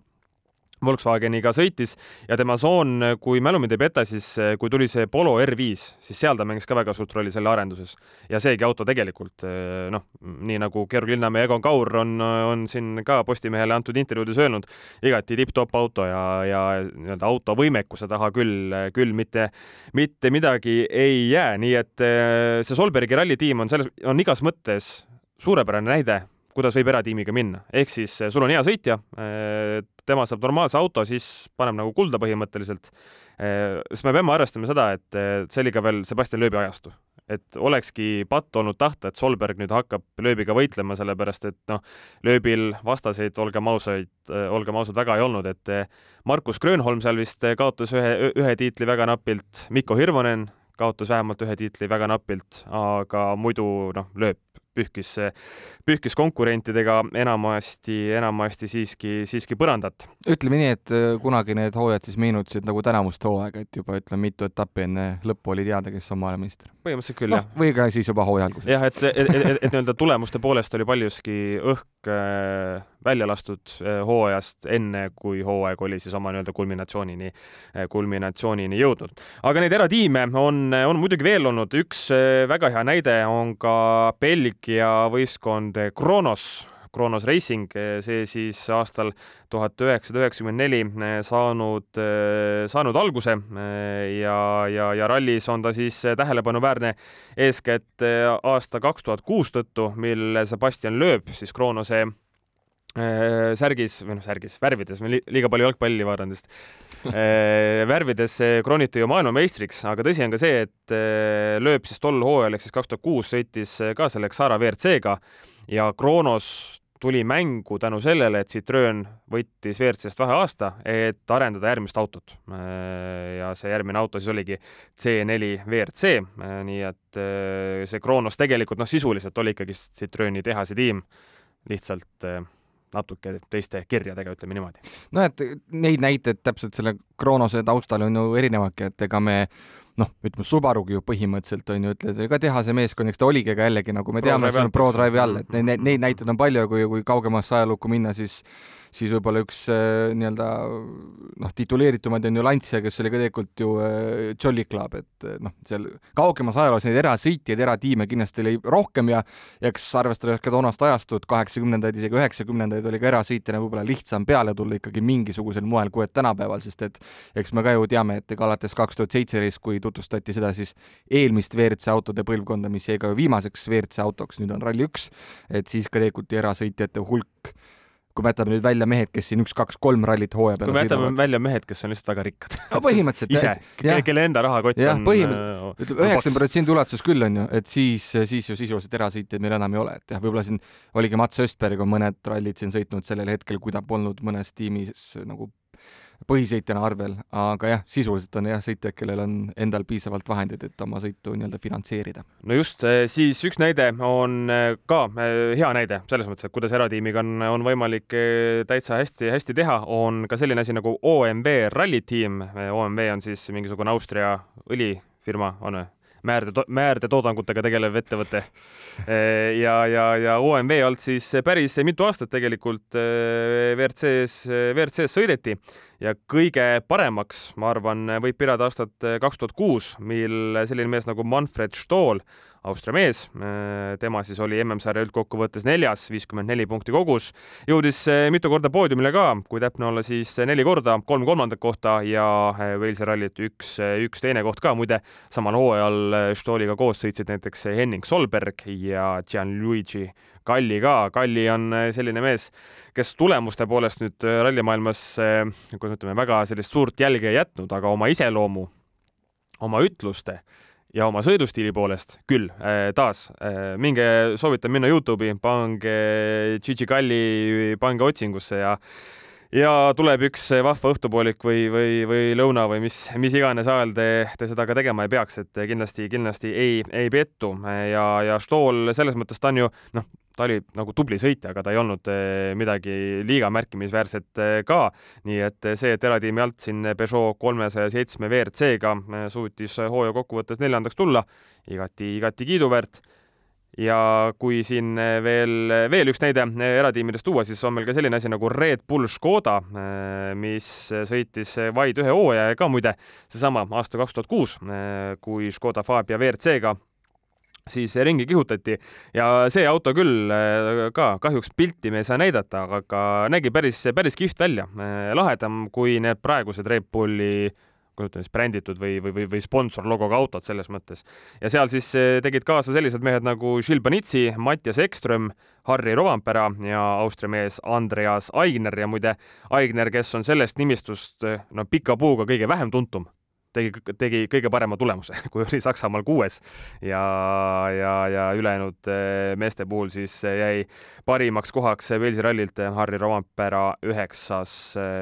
Volkswageniga sõitis ja tema soon, kui mälu mind ei peta, siis eh, kui tuli see Polo R5, siis seal ta mängis ka väga suurt rolli selle arenduses. ja seegi auto tegelikult eh, noh, nii nagu Georg Linnamäe ja Egon Kaur on, on siin ka Postimehele antud intervjuudes öelnud, igati tipp-topp auto ja, ja nii-öelda auto võimekuse taha küll, küll mitte, mitte midagi ei jää, nii et eh, see Solbergi rallitiim on selles, on igas mõttes suurepärane näide kuidas võib eratiimiga minna, ehk siis sul on hea sõitja, tema saab normaalse auto, siis paneb nagu kulda põhimõtteliselt. sest me peame arvestama seda, et see oli ka veel Sebastian Loebi ajastu, et olekski patt olnud tahta, et Solberg nüüd hakkab lööbiga võitlema, sellepärast et noh, lööbil vastaseid, olgem ausaid, olgem ausad, väga ei olnud, et Markus Grönholm seal vist kaotas ühe, ühe tiitli väga napilt, Mikko Hirvonen kaotas vähemalt ühe tiitli väga napilt, aga muidu noh, lööb pühkis, pühkis konkurentidega enamasti, enamasti siiski, siiski põrandat. ütleme nii, et äh, kunagi need hooajad siis meenutasid nagu tänavust hooaega, et juba ütleme, mitu etappi enne lõppu oli teada, kes on maailmameister. põhimõtteliselt küll no,, jah. või ka siis juba hooaja alguses. jah, et, et, et, et, et nii-öelda tulemuste poolest oli paljuski õhk äh, välja lastud äh, hooajast enne, kui hooaeg oli siis oma nii-öelda kulminatsioonini, kulminatsioonini jõudnud. aga neid eratiime on, on muidugi veel olnud, üks väga hea näide on ka Belgia võistkond Kronos Kronos Racing, see siis aastal tuhat üheksasada üheksakümmend neli saanud, saanud alguse ja, ja, ja rallis on ta siis tähelepanuväärne eeskätt aasta kaks tuhat kuus tõttu, mil Sebastian Loeb siis Kronose särgis või noh, särgis, värvides, ma liiga palju jalgpalli vaatan just äh, värvides krooniti ju maailmameistriks, aga tõsi on ka see, et äh, lööb siis tol hooajal ehk siis kaks tuhat kuus sõitis ka selle Xara WRC-ga ja Kronos tuli mängu tänu sellele, et Citroen võttis WRC-st vaheaasta, et arendada järgmist autot. ja see järgmine auto siis oligi C4 WRC, nii et see Kronos tegelikult noh, sisuliselt oli ikkagi Citroeni tehase tiim, lihtsalt natuke teiste kirjadega, ütleme niimoodi. no et neid näiteid täpselt selle Kronose taustal on ju erinevadki, et ega me noh, ütleme Subarugi ju põhimõtteliselt on ju, ütled, ka tehase meeskond, eks ta oligi, aga jällegi nagu me teame, see on ProDrive'i all, et neid, neid näiteid on palju, kui, kui kaugemasse ajalukku minna, siis siis võib-olla üks äh, nii-öelda noh, tituleeritumaid on ju Lancia, kes oli ka tegelikult ju äh, Jolly Club, et äh, noh, seal kaugemas ajaloos neid erasõitjaid, eratiime kindlasti oli rohkem ja ja eks arvestades ka toonast ajastut, kaheksakümnendaid, isegi üheksakümnendaid oli ka erasõitjana võib-olla lihtsam peale tulla ikkagi mingisugusel moel, kui et tänapäeval, sest et eks me ka ju teame, et ega alates kaks tuhat seitseteist, kui tutvustati seda siis eelmist WRC autode põlvkonda, mis jäi ka viimaseks WRC autoks, nüüd on Rally1, et siis ka tegelikult erasõitjate hulk kui me jätame nüüd välja mehed, kes siin üks, kaks, kolm rallit hooaja peale kui me jätame välja mehed, kes on lihtsalt väga rikkad. No põhimõtteliselt ise, kelle enda rahakott on põhimõtteliselt, äh, ütleme üheksakümmend protsenti ulatuses küll on ju, et siis, siis ju sisuliselt erasõitjaid meil enam ei ole, et jah, võib-olla siin oligi Mats Östberg on mõned rallid siin sõitnud sellel hetkel, kui ta polnud mõnes tiimis nagu põhisõitjana arvel, aga jah, sisuliselt on jah sõitjad, kellel on endal piisavalt vahendeid, et oma sõitu nii-öelda finantseerida. no just, eh, siis üks näide on eh, ka eh, hea näide selles mõttes, et kuidas eratiimiga on, on võimalik täitsa hästi-hästi teha, on ka selline asi nagu OMV rallitiim. OMV on siis mingisugune Austria õlifirma, on või? Määrde, määrde-toodangutega tegelev ettevõte. ja, ja, ja OMV alt siis päris mitu aastat tegelikult WRC-s, WRC-s sõideti ja kõige paremaks, ma arvan, võib pidada aastat kaks tuhat kuus, mil selline mees nagu Manfred Stoll Austria mees, tema siis oli MM-sarja üldkokkuvõttes neljas, viiskümmend neli punkti kogus, jõudis eh, mitu korda poodiumile ka, kui täpne olla, siis neli korda, kolm kolmandat kohta ja Walesi rallit üks, üks teine koht ka, muide samal hooajal Stoliga koos sõitsid näiteks Henning Solberg ja Gianluigi Kalli ka, Kalli on selline mees, kes tulemuste poolest nüüd rallimaailmas, kuidas ütleme, väga sellist suurt jälge ei jätnud, aga oma iseloomu, oma ütluste ja oma sõidustiili poolest küll, äh, taas äh, minge, soovitan minna Youtube'i, pange Gigi Kalli, pange otsingusse ja ja tuleb üks vahva õhtupoolik või, või, või lõuna või mis, mis iganes ajal te, te seda ka tegema ei peaks, et kindlasti, kindlasti ei, ei pettu. Ja, ja Stool selles mõttes ta on ju noh, ta oli nagu tubli sõitja, aga ta ei olnud eh, midagi liiga märkimisväärset eh, ka. nii et eh, see, et eratiimi alt siin Peugeot kolmesaja seitsme WRC-ga suutis hooaja kokkuvõttes neljandaks tulla, igati, igati kiiduväärt ja kui siin veel, veel üks näide eratiimidest tuua, siis on meil ka selline asi nagu Red Bull Škoda, mis sõitis vaid ühe hooaja ja ka muide seesama aasta kaks tuhat kuus, kui Škoda Fabia WRC-ga siis ringi kihutati ja see auto küll äh, ka kahjuks pilti me ei saa näidata, aga nägi päris, päris kihvt välja. Äh, lahedam kui need praegused Red Bulli kuidas ütleme siis bränditud või, või, või, või sponsorlogoga autod selles mõttes. ja seal siis äh, tegid kaasa sellised mehed nagu Gilles Banitsi, Mattias Ekström, Harri Rovanpera ja Austria mees Andreas Aigner ja muide Aigner, kes on sellest nimistust no pika puuga kõige vähem tuntum tegi, tegi kõige parema tulemuse, kui oli Saksamaal kuues. Ja, ja, ja ülejäänud eh, meeste puhul siis jäi parimaks kohaks Walesi rallilt Harri Rovampera üheksas,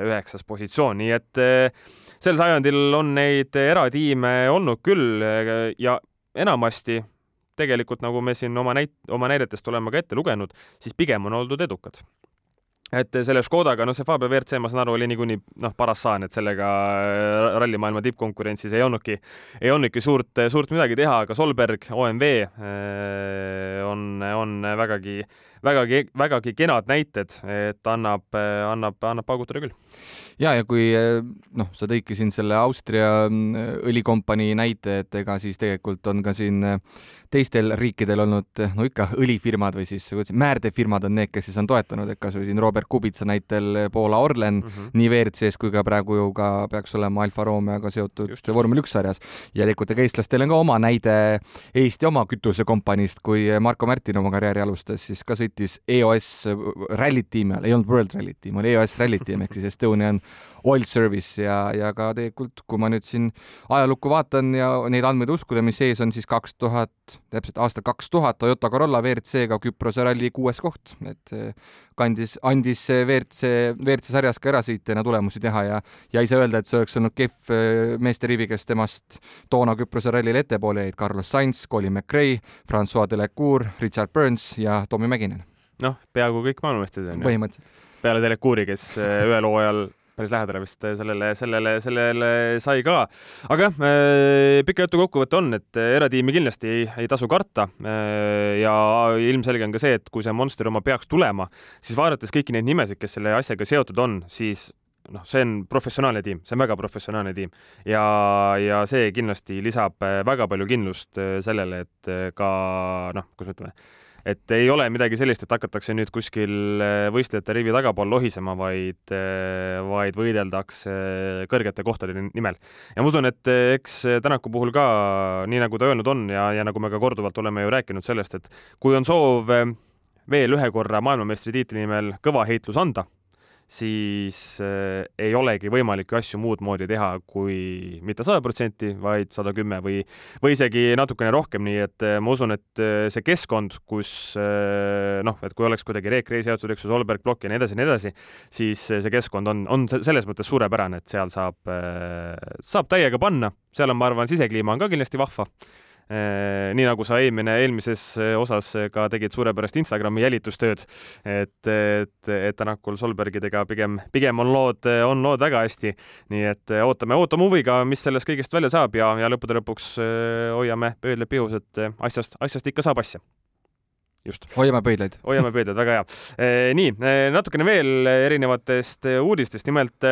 üheksas positsioon, nii et eh, sel sajandil on neid eratiime olnud küll eh, ja enamasti tegelikult nagu me siin oma näit-, oma näidetest oleme ka ette lugenud, siis pigem on oldud edukad et selle Škodaga, noh, see Fabio WRC, ma saan aru, oli niikuinii noh, paras saan, et sellega äh, rallimaailma tippkonkurentsis ei olnudki, ei olnudki suurt, suurt midagi teha, aga Solberg, OMV äh, on, on vägagi, vägagi, vägagi kenad näited, et annab, annab, annab paugutada küll ja, ja kui noh, sa tõidki siin selle Austria mm, õlikompanii näite, et ega siis tegelikult on ka siin teistel riikidel olnud no ikka õlifirmad või siis määrdefirmad on need, kes siis on toetanud, et kasvõi siin Robert Kubica näitel Poola Orlen mm -hmm. nii WRC-s kui ka praegu ju ka peaks olema Alfa Romeoga seotud just, just. vormel üks sarjas ja tegelikult ega eestlastel on ka oma näide Eesti oma kütusekompaniist, kui Marko Märtin oma karjääri alustas, siis ka sõitis EOS Rally tiimi all, ei olnud World Rally tiim, oli EOS Rally tiim ehk siis Estonian Oil Service ja, ja ka tegelikult, kui ma nüüd siin ajalukku vaatan ja neid andmeid uskuda, mis ees on siis kaks tuhat, täpselt aastal kaks tuhat Toyota Corolla WRC-ga Küprose ralli kuues koht, et eh, kandis, andis WRC, WRC sarjas ka erasõitjana tulemusi teha ja ja ei saa öelda, et see oleks olnud kehv eh, meeste rivi, kes temast toona Küprose rallil ettepoole jäid, Carlos Sainz, Colin McRae, Francois Delacour, Richard Burns ja Tommy Mäkinen. noh, peaaegu kõik maailmameistrid on ju. põhimõtteliselt. peale Delacouri, kes eh, ühel hooajal päris lähedale vist sellele, sellele, sellele sai ka. aga jah, äh, pika jutu kokkuvõte on, et eratiimi kindlasti ei, ei tasu karta. Ja ilmselge on ka see, et kui see Monster oma peaks tulema, siis vaadates kõiki neid nimesid, kes selle asjaga seotud on, siis noh, see on professionaalne tiim, see on väga professionaalne tiim ja, ja see kindlasti lisab väga palju kindlust sellele, et ka noh, kuidas me ütleme et ei ole midagi sellist, et hakatakse nüüd kuskil äh, võistlejate rivi tagapool lohisema, vaid, äh, vaid võideldakse kõrgete kohtade nimel. ja ma usun, et eks Tänaku puhul ka, nii nagu ta öelnud on ja, ja nagu me ka korduvalt oleme ju rääkinud sellest, et kui on soov veel ühe korra maailmameistritiitli nimel kõva heitlus anda siis äh, ei olegi võimalik ju asju muud moodi teha kui mitte sada protsenti, vaid sada kümme või, või isegi natukene rohkem, nii et äh, ma usun, et äh, see keskkond, kus äh, noh, et kui oleks kuidagi Reek Reis jaotud, eks ju, Solberg, Blokk ja nii edasi ja nii edasi, siis äh, see keskkond on, on selles mõttes suurepärane, et seal saab äh,, saab täiega panna, seal on, ma arvan, sisekliima on ka kindlasti vahva nii nagu sa eelmine, eelmises äh, osas ka tegid suurepärast Instagrami jälitustööd, et, et, et Tänakul Solbergidega pigem, pigem on lood, on lood väga hästi. nii et äh, ootame, ootame huviga, mis sellest kõigest välja saab ja, ja lõppude lõpuks hoiame pöödlad pihus, et asjast, asjast ikka saab asja just. hoiame pöidlaid. hoiame pöidlaid, väga hea. nii, natukene veel erinevatest uudistest, nimelt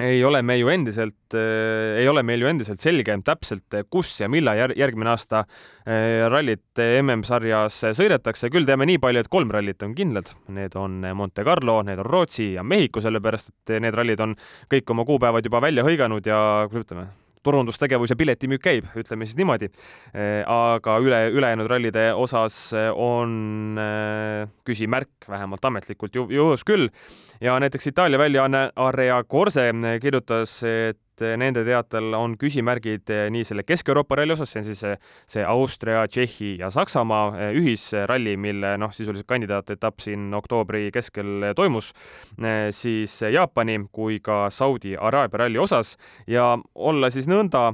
ei ole me ju endiselt äh,, ei ole meil ju endiselt selge täpselt, äh, kus ja millal jär, järgmine aasta äh, rallit MM-sarjas sõidetakse, küll teame nii palju, et kolm rallit on kindlad, need on Monte Carlo, need on Rootsi ja Mehhiko, sellepärast et need rallid on kõik oma kuupäevad juba välja hõiganud ja kuidas ütleme, turundustegevus ja piletimüük käib, ütleme siis niimoodi. Äh, aga üle, ülejäänud rallide osas on äh, küsimärk, vähemalt ametlikult ju, juhus küll. ja näiteks Itaalia väljaanne Area Corse kirjutas, et et nende teatel on küsimärgid eh, nii selle Kesk-Euroopa ralli osas, see on siis see, see Austria, Tšehhi ja Saksamaa eh, ühisralli, mille noh, sisuliselt kandidaatetapp siin oktoobri keskel toimus, eh, siis Jaapani kui ka Saudi Araabia ralli osas. Ja olla siis nõnda,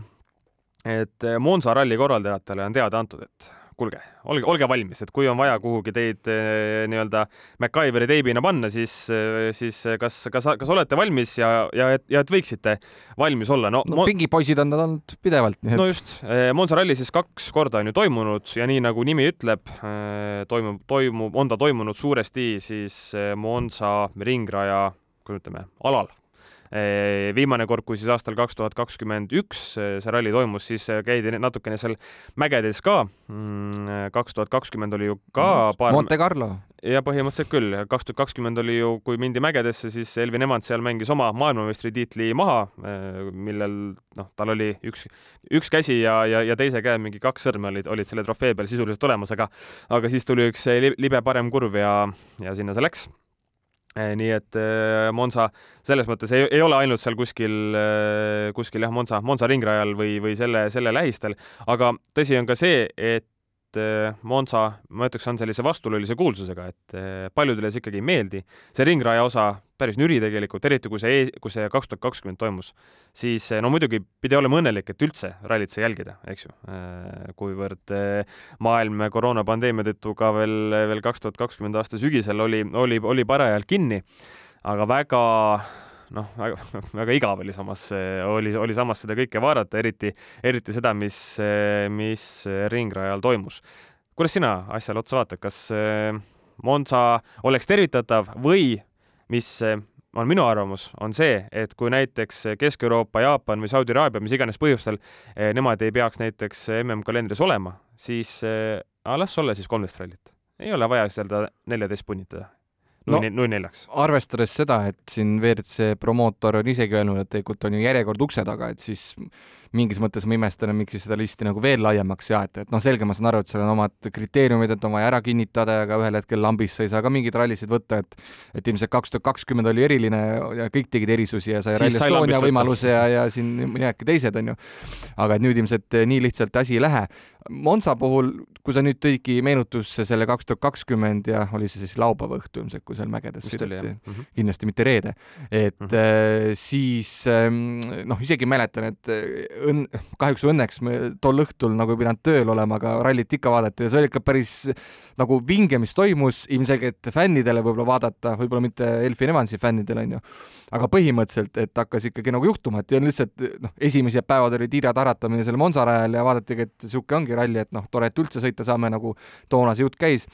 et Monza ralli korraldajatele on teada antud, et kuulge, olge, olge valmis, et kui on vaja kuhugi teid eh, nii-öelda MacGyveri teibina panna, siis, eh, siis kas, kas, kas olete valmis ja, ja, ja et võiksite valmis olla? no, no pingipoisid on nad olnud pidevalt. No just, eh, Monza ralli siis kaks korda on ju toimunud ja nii nagu nimi ütleb, toimub, toimub, on ta toimunud suuresti siis Monza ringraja, kuidas ütleme, alal Eh, viimane kord, kui siis aastal kaks tuhat kakskümmend üks eh, see ralli toimus, siis eh, käidi natukene seal mägedes ka. Mm, kaks tuhat kakskümmend oli ju ka paar Monte Carlo. ja põhimõtteliselt küll, kaks tuhat kakskümmend oli ju, kui mindi mägedesse, siis Elvin Emand seal mängis oma maailmameistritiitli maha, millel noh, tal oli üks, üks käsi ja, ja, ja teise käe mingi kaks sõrme olid, olid selle trofee peal sisuliselt olemas, aga aga siis tuli üks libe parem kurv ja, ja sinna see läks Eh, nii et eh, Monza selles mõttes ei, ei ole ainult seal kuskil, kuskil jah, Monza, Monza ringrajal või, või selle, selle lähistel, aga tõsi on ka see, et et Monza, ma ütleks, on sellise vastuolulise kuulsusega, et paljudele see ikkagi ei meeldi. see ringraja osa päris nüri tegelikult, eriti kui see, kui see kaks tuhat kakskümmend toimus, siis no muidugi pidi olema õnnelik, et üldse rallit sai jälgida, eks ju. kuivõrd maailm koroonapandeemia tõttu ka veel, veel kaks tuhat kakskümmend aasta sügisel oli, oli, oli parajalt kinni, aga väga noh, väga, väga igav oli samas, oli, oli samas seda kõike vaadata, eriti, eriti seda, mis, mis ringrajal toimus. kuidas sina asjale otsa vaatad, kas Monza oleks tervitatav või mis on minu arvamus, on see, et kui näiteks Kesk-Euroopa, Jaapan või Saudi Araabia, mis iganes põhjustel, nemad ei peaks näiteks MM-kalendris olema, siis las olla siis kolmteist rallit. ei ole vaja seda neljateist punnitada no, null neljaks. arvestades seda, et siin WRC promootor on isegi öelnud, et tegelikult on ju järjekord ukse taga, et siis mingis mõttes ma imestan, miks siis seda listi nagu veel laiemaks jaeta, et noh, selge, ma saan aru, et seal on omad kriteeriumid, et on vaja ära kinnitada ja ka ühel hetkel lambis sa ei saa ka mingeid rallisid võtta, et et ilmselt kaks tuhat kakskümmend oli eriline ja kõik tegid erisusi ja sai Rally Estonia võimaluse ja, ja siin mõnedki teised, on ju. aga et nüüd ilmselt nii lihtsalt asi ei lähe. Monza puhul, kui sa nüüd tõidki meenutusse selle kaks tuhat kakskümmend ja oli see siis laupäeva õhtu ilmselt, kui seal mägedes sõideti, mm -hmm. kindlasti mitte reede, et mm -hmm. siis ähm, noh, isegi mäletan, et õnn, kahjuks õnneks me tol õhtul nagu ei pidanud tööl olema, aga rallit ikka vaadati ja see oli ikka päris nagu vinge, mis toimus, ilmselgelt fännidele võib-olla vaadata, võib-olla mitte Elfin Evansi fännidele, onju. aga põhimõtteliselt, et hakkas ikkagi nagu juhtuma, et ei olnud lihtsalt noh, esimesed päevad oli tiira taratamine selle Monza rajal ja vaadatigi, et sihuke ongi ralli, et noh, tore, et üldse sõita saame, nagu toona see jutt käis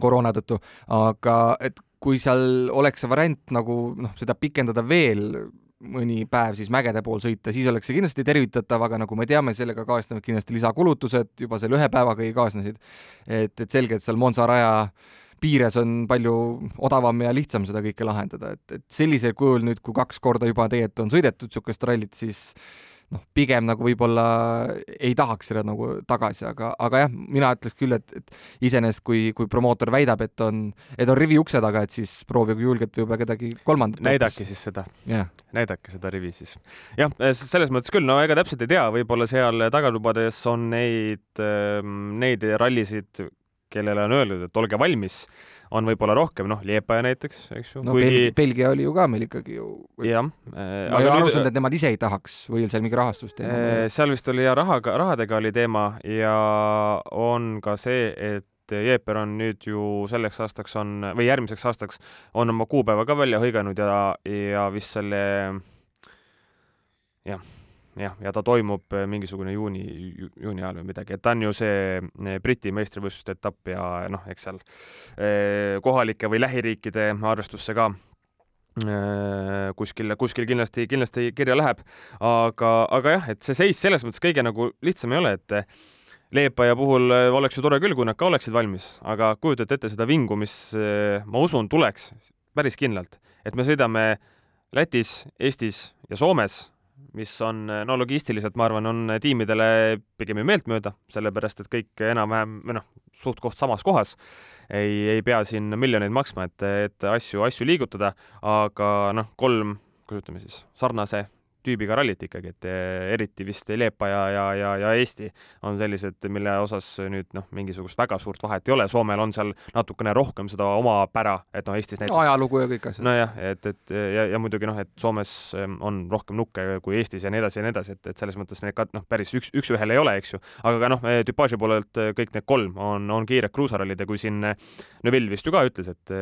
koroona tõttu, aga et kui seal oleks see variant nagu noh, seda pikendada veel mõni päev siis mägede pool sõita, siis oleks see kindlasti tervitatav, aga nagu me teame, sellega kaasnevad kindlasti lisakulutused, juba selle ühe päevaga ei kaasnesid. et, et selge, et seal Monza raja piires on palju odavam ja lihtsam seda kõike lahendada, et, et sellisel kujul nüüd, kui kaks korda juba tegelikult on sõidetud niisugust rallit, siis noh, pigem nagu võib-olla ei tahaks seda nagu tagasi, aga, aga jah, mina ütleks küll, et, et iseenesest kui, kui promootor väidab, et on, et on rivi ukse taga, et siis proovige julgelt võib-olla kedagi kolmandat. näidake siis seda yeah.. näidake seda rivi siis. jah, selles mõttes küll, no ega täpselt ei tea, võib-olla seal tagatubades on neid, ehm, neid rallisid, kellele on öeldud, et olge valmis on võib-olla rohkem, noh, Liepaja näiteks, eks ju. no Kuigi... Belgia oli ju ka meil ikkagi ju. jah. Äh, ma ei ole aru saanud, et nemad ise ei tahaks või on seal mingi rahastusteema? Äh, seal vist oli ja rahaga, rahadega oli teema ja on ka see, et Jeeper on nüüd ju selleks aastaks on või järgmiseks aastaks on oma kuupäeva ka välja hõiganud ja, ja vist selle jah jah, ja ta toimub äh, mingisugune juuni ju,, juuni ajal või midagi, et ta on ju see äh, Briti meistrivõistluste etapp ja noh, eks seal äh, kohalike või lähiriikide arvestusse ka kuskil, kuskil kindlasti, kindlasti kirja läheb. aga, aga jah, et see seis selles mõttes kõige nagu lihtsam ei ole, et Leepaja puhul oleks ju tore küll, kui nad ka oleksid valmis, aga kujutate ette seda vingu, mis ma usun, tuleks päris kindlalt, et me sõidame Lätis, Eestis ja Soomes mis on, no logistiliselt ma arvan, on tiimidele pigem ju meeltmööda, sellepärast et kõik enam-vähem või noh, suht-koht samas kohas. Ei, ei pea siin miljoneid maksma, et, et asju, asju liigutada, aga noh, kolm, kuidas ütleme siis, sarnase tüübiga rallit ikkagi, et eh, eriti vist Leepa ja, ja, ja, ja Eesti on sellised, mille osas nüüd noh, mingisugust väga suurt vahet ei ole, Soomel on seal natukene rohkem seda oma pära, et noh, Eestis näiteks ajalugu ja kõik asjad. nojah, et, et ja, ja muidugi noh, et Soomes on rohkem nukke kui Eestis ja nii edasi ja nii edasi, et, et selles mõttes need ka noh, päris üks, üks-ühele ei ole, eks ju, aga ka noh, tüpaaži poolelt kõik need kolm on, on kiired kruusarallid ja kui siin Neville vist ju ka ütles, et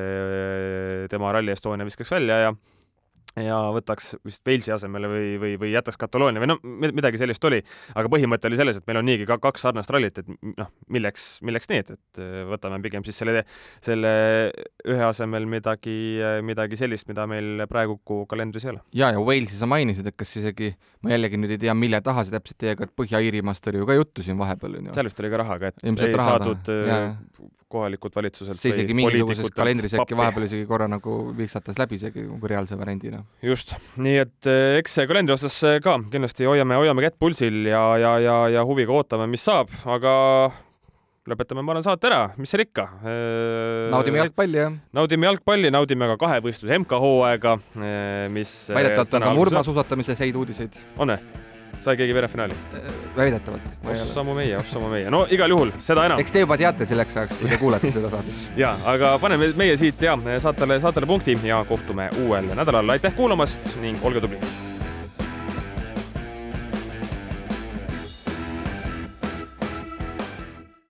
tema Rally Estonia viskaks välja ja ja võtaks vist Walesi asemele või, või, või jätaks Kataloonia või no midagi sellist oli. aga põhimõte oli selles, et meil on niigi ka kaks sarnast rallit, et noh, milleks, milleks need, et äh, võtame pigem siis selle, selle ühe asemel midagi, midagi sellist, mida meil praegu kalendris ei ole. ja, ja Walesi sa mainisid, et kas isegi, ma jällegi nüüd ei tea, mille taha see täpselt jäi, aga Põhja-Iirimaast oli ju ka juttu siin vahepeal, on ju. seal vist oli ka rahaga, et Ilmselt ei raha saadud taha. Kohalikult valitsuselt see isegi mingisuguses kalendris äkki vahepeal isegi korra nagu viksatas läbi isegi nagu reaalse variandina. just, nii et eh, eks kalendri osas eh, ka kindlasti hoiame, hoiame kätt pulsil ja, ja, ja, ja huviga ootame, mis saab, aga lõpetame, ma arvan, saate ära, mis seal ikka. Eh, naudime jalgpalli, jah. naudime jalgpalli, naudime ka kahevõistluse MK hooaega, mis väidetavalt on ka murmasuusatamises häid uudiseid. on või? Sai keegi veerandfinaali? väidetavalt. oh sammu meie, sammu meie, no igal juhul seda enam. eks te juba teate selleks ajaks, kui te kuulete seda saadet. ja, aga paneme meie siit ja saatele, saatele punkti ja kohtume uuel nädalal. aitäh kuulamast ning olge tublid